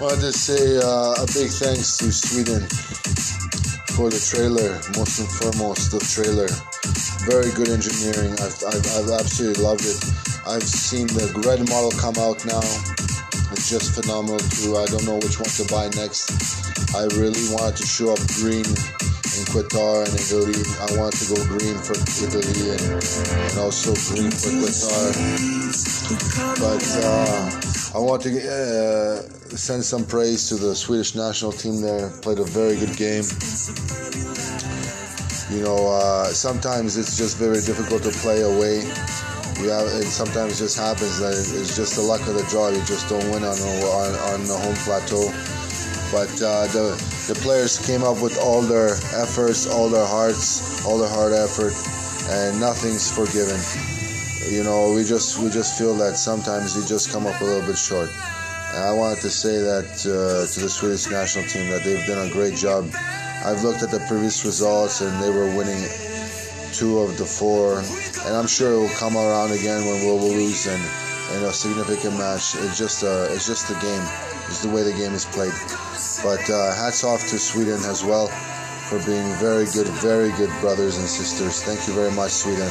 wanted to say uh, a big thanks to Sweden for the trailer. Most and foremost, the trailer. Very good engineering. I've, I've, I've absolutely loved it. I've seen the red model come out now. It's just phenomenal too. I don't know which one to buy next. I really wanted to show up green in Qatar and Italy. I wanted to go green for Italy and, and also green for Qatar. But uh, I want to uh, send some praise to the Swedish national team there. Played a very good game. You know, uh, sometimes it's just very difficult to play away. You have, it sometimes just happens that it's just the luck of the draw. You just don't win on on, on the home plateau. But uh, the the players came up with all their efforts, all their hearts, all their hard effort, and nothing's forgiven. You know, we just we just feel that sometimes we just come up a little bit short. And I wanted to say that uh, to the Swedish national team that they've done a great job. I've looked at the previous results and they were winning two of the four, and I'm sure it will come around again when we'll lose in, in a significant match. It's just a it's just the game. It's the way the game is played. But uh, hats off to Sweden as well for being very good, very good brothers and sisters. Thank you very much, Sweden.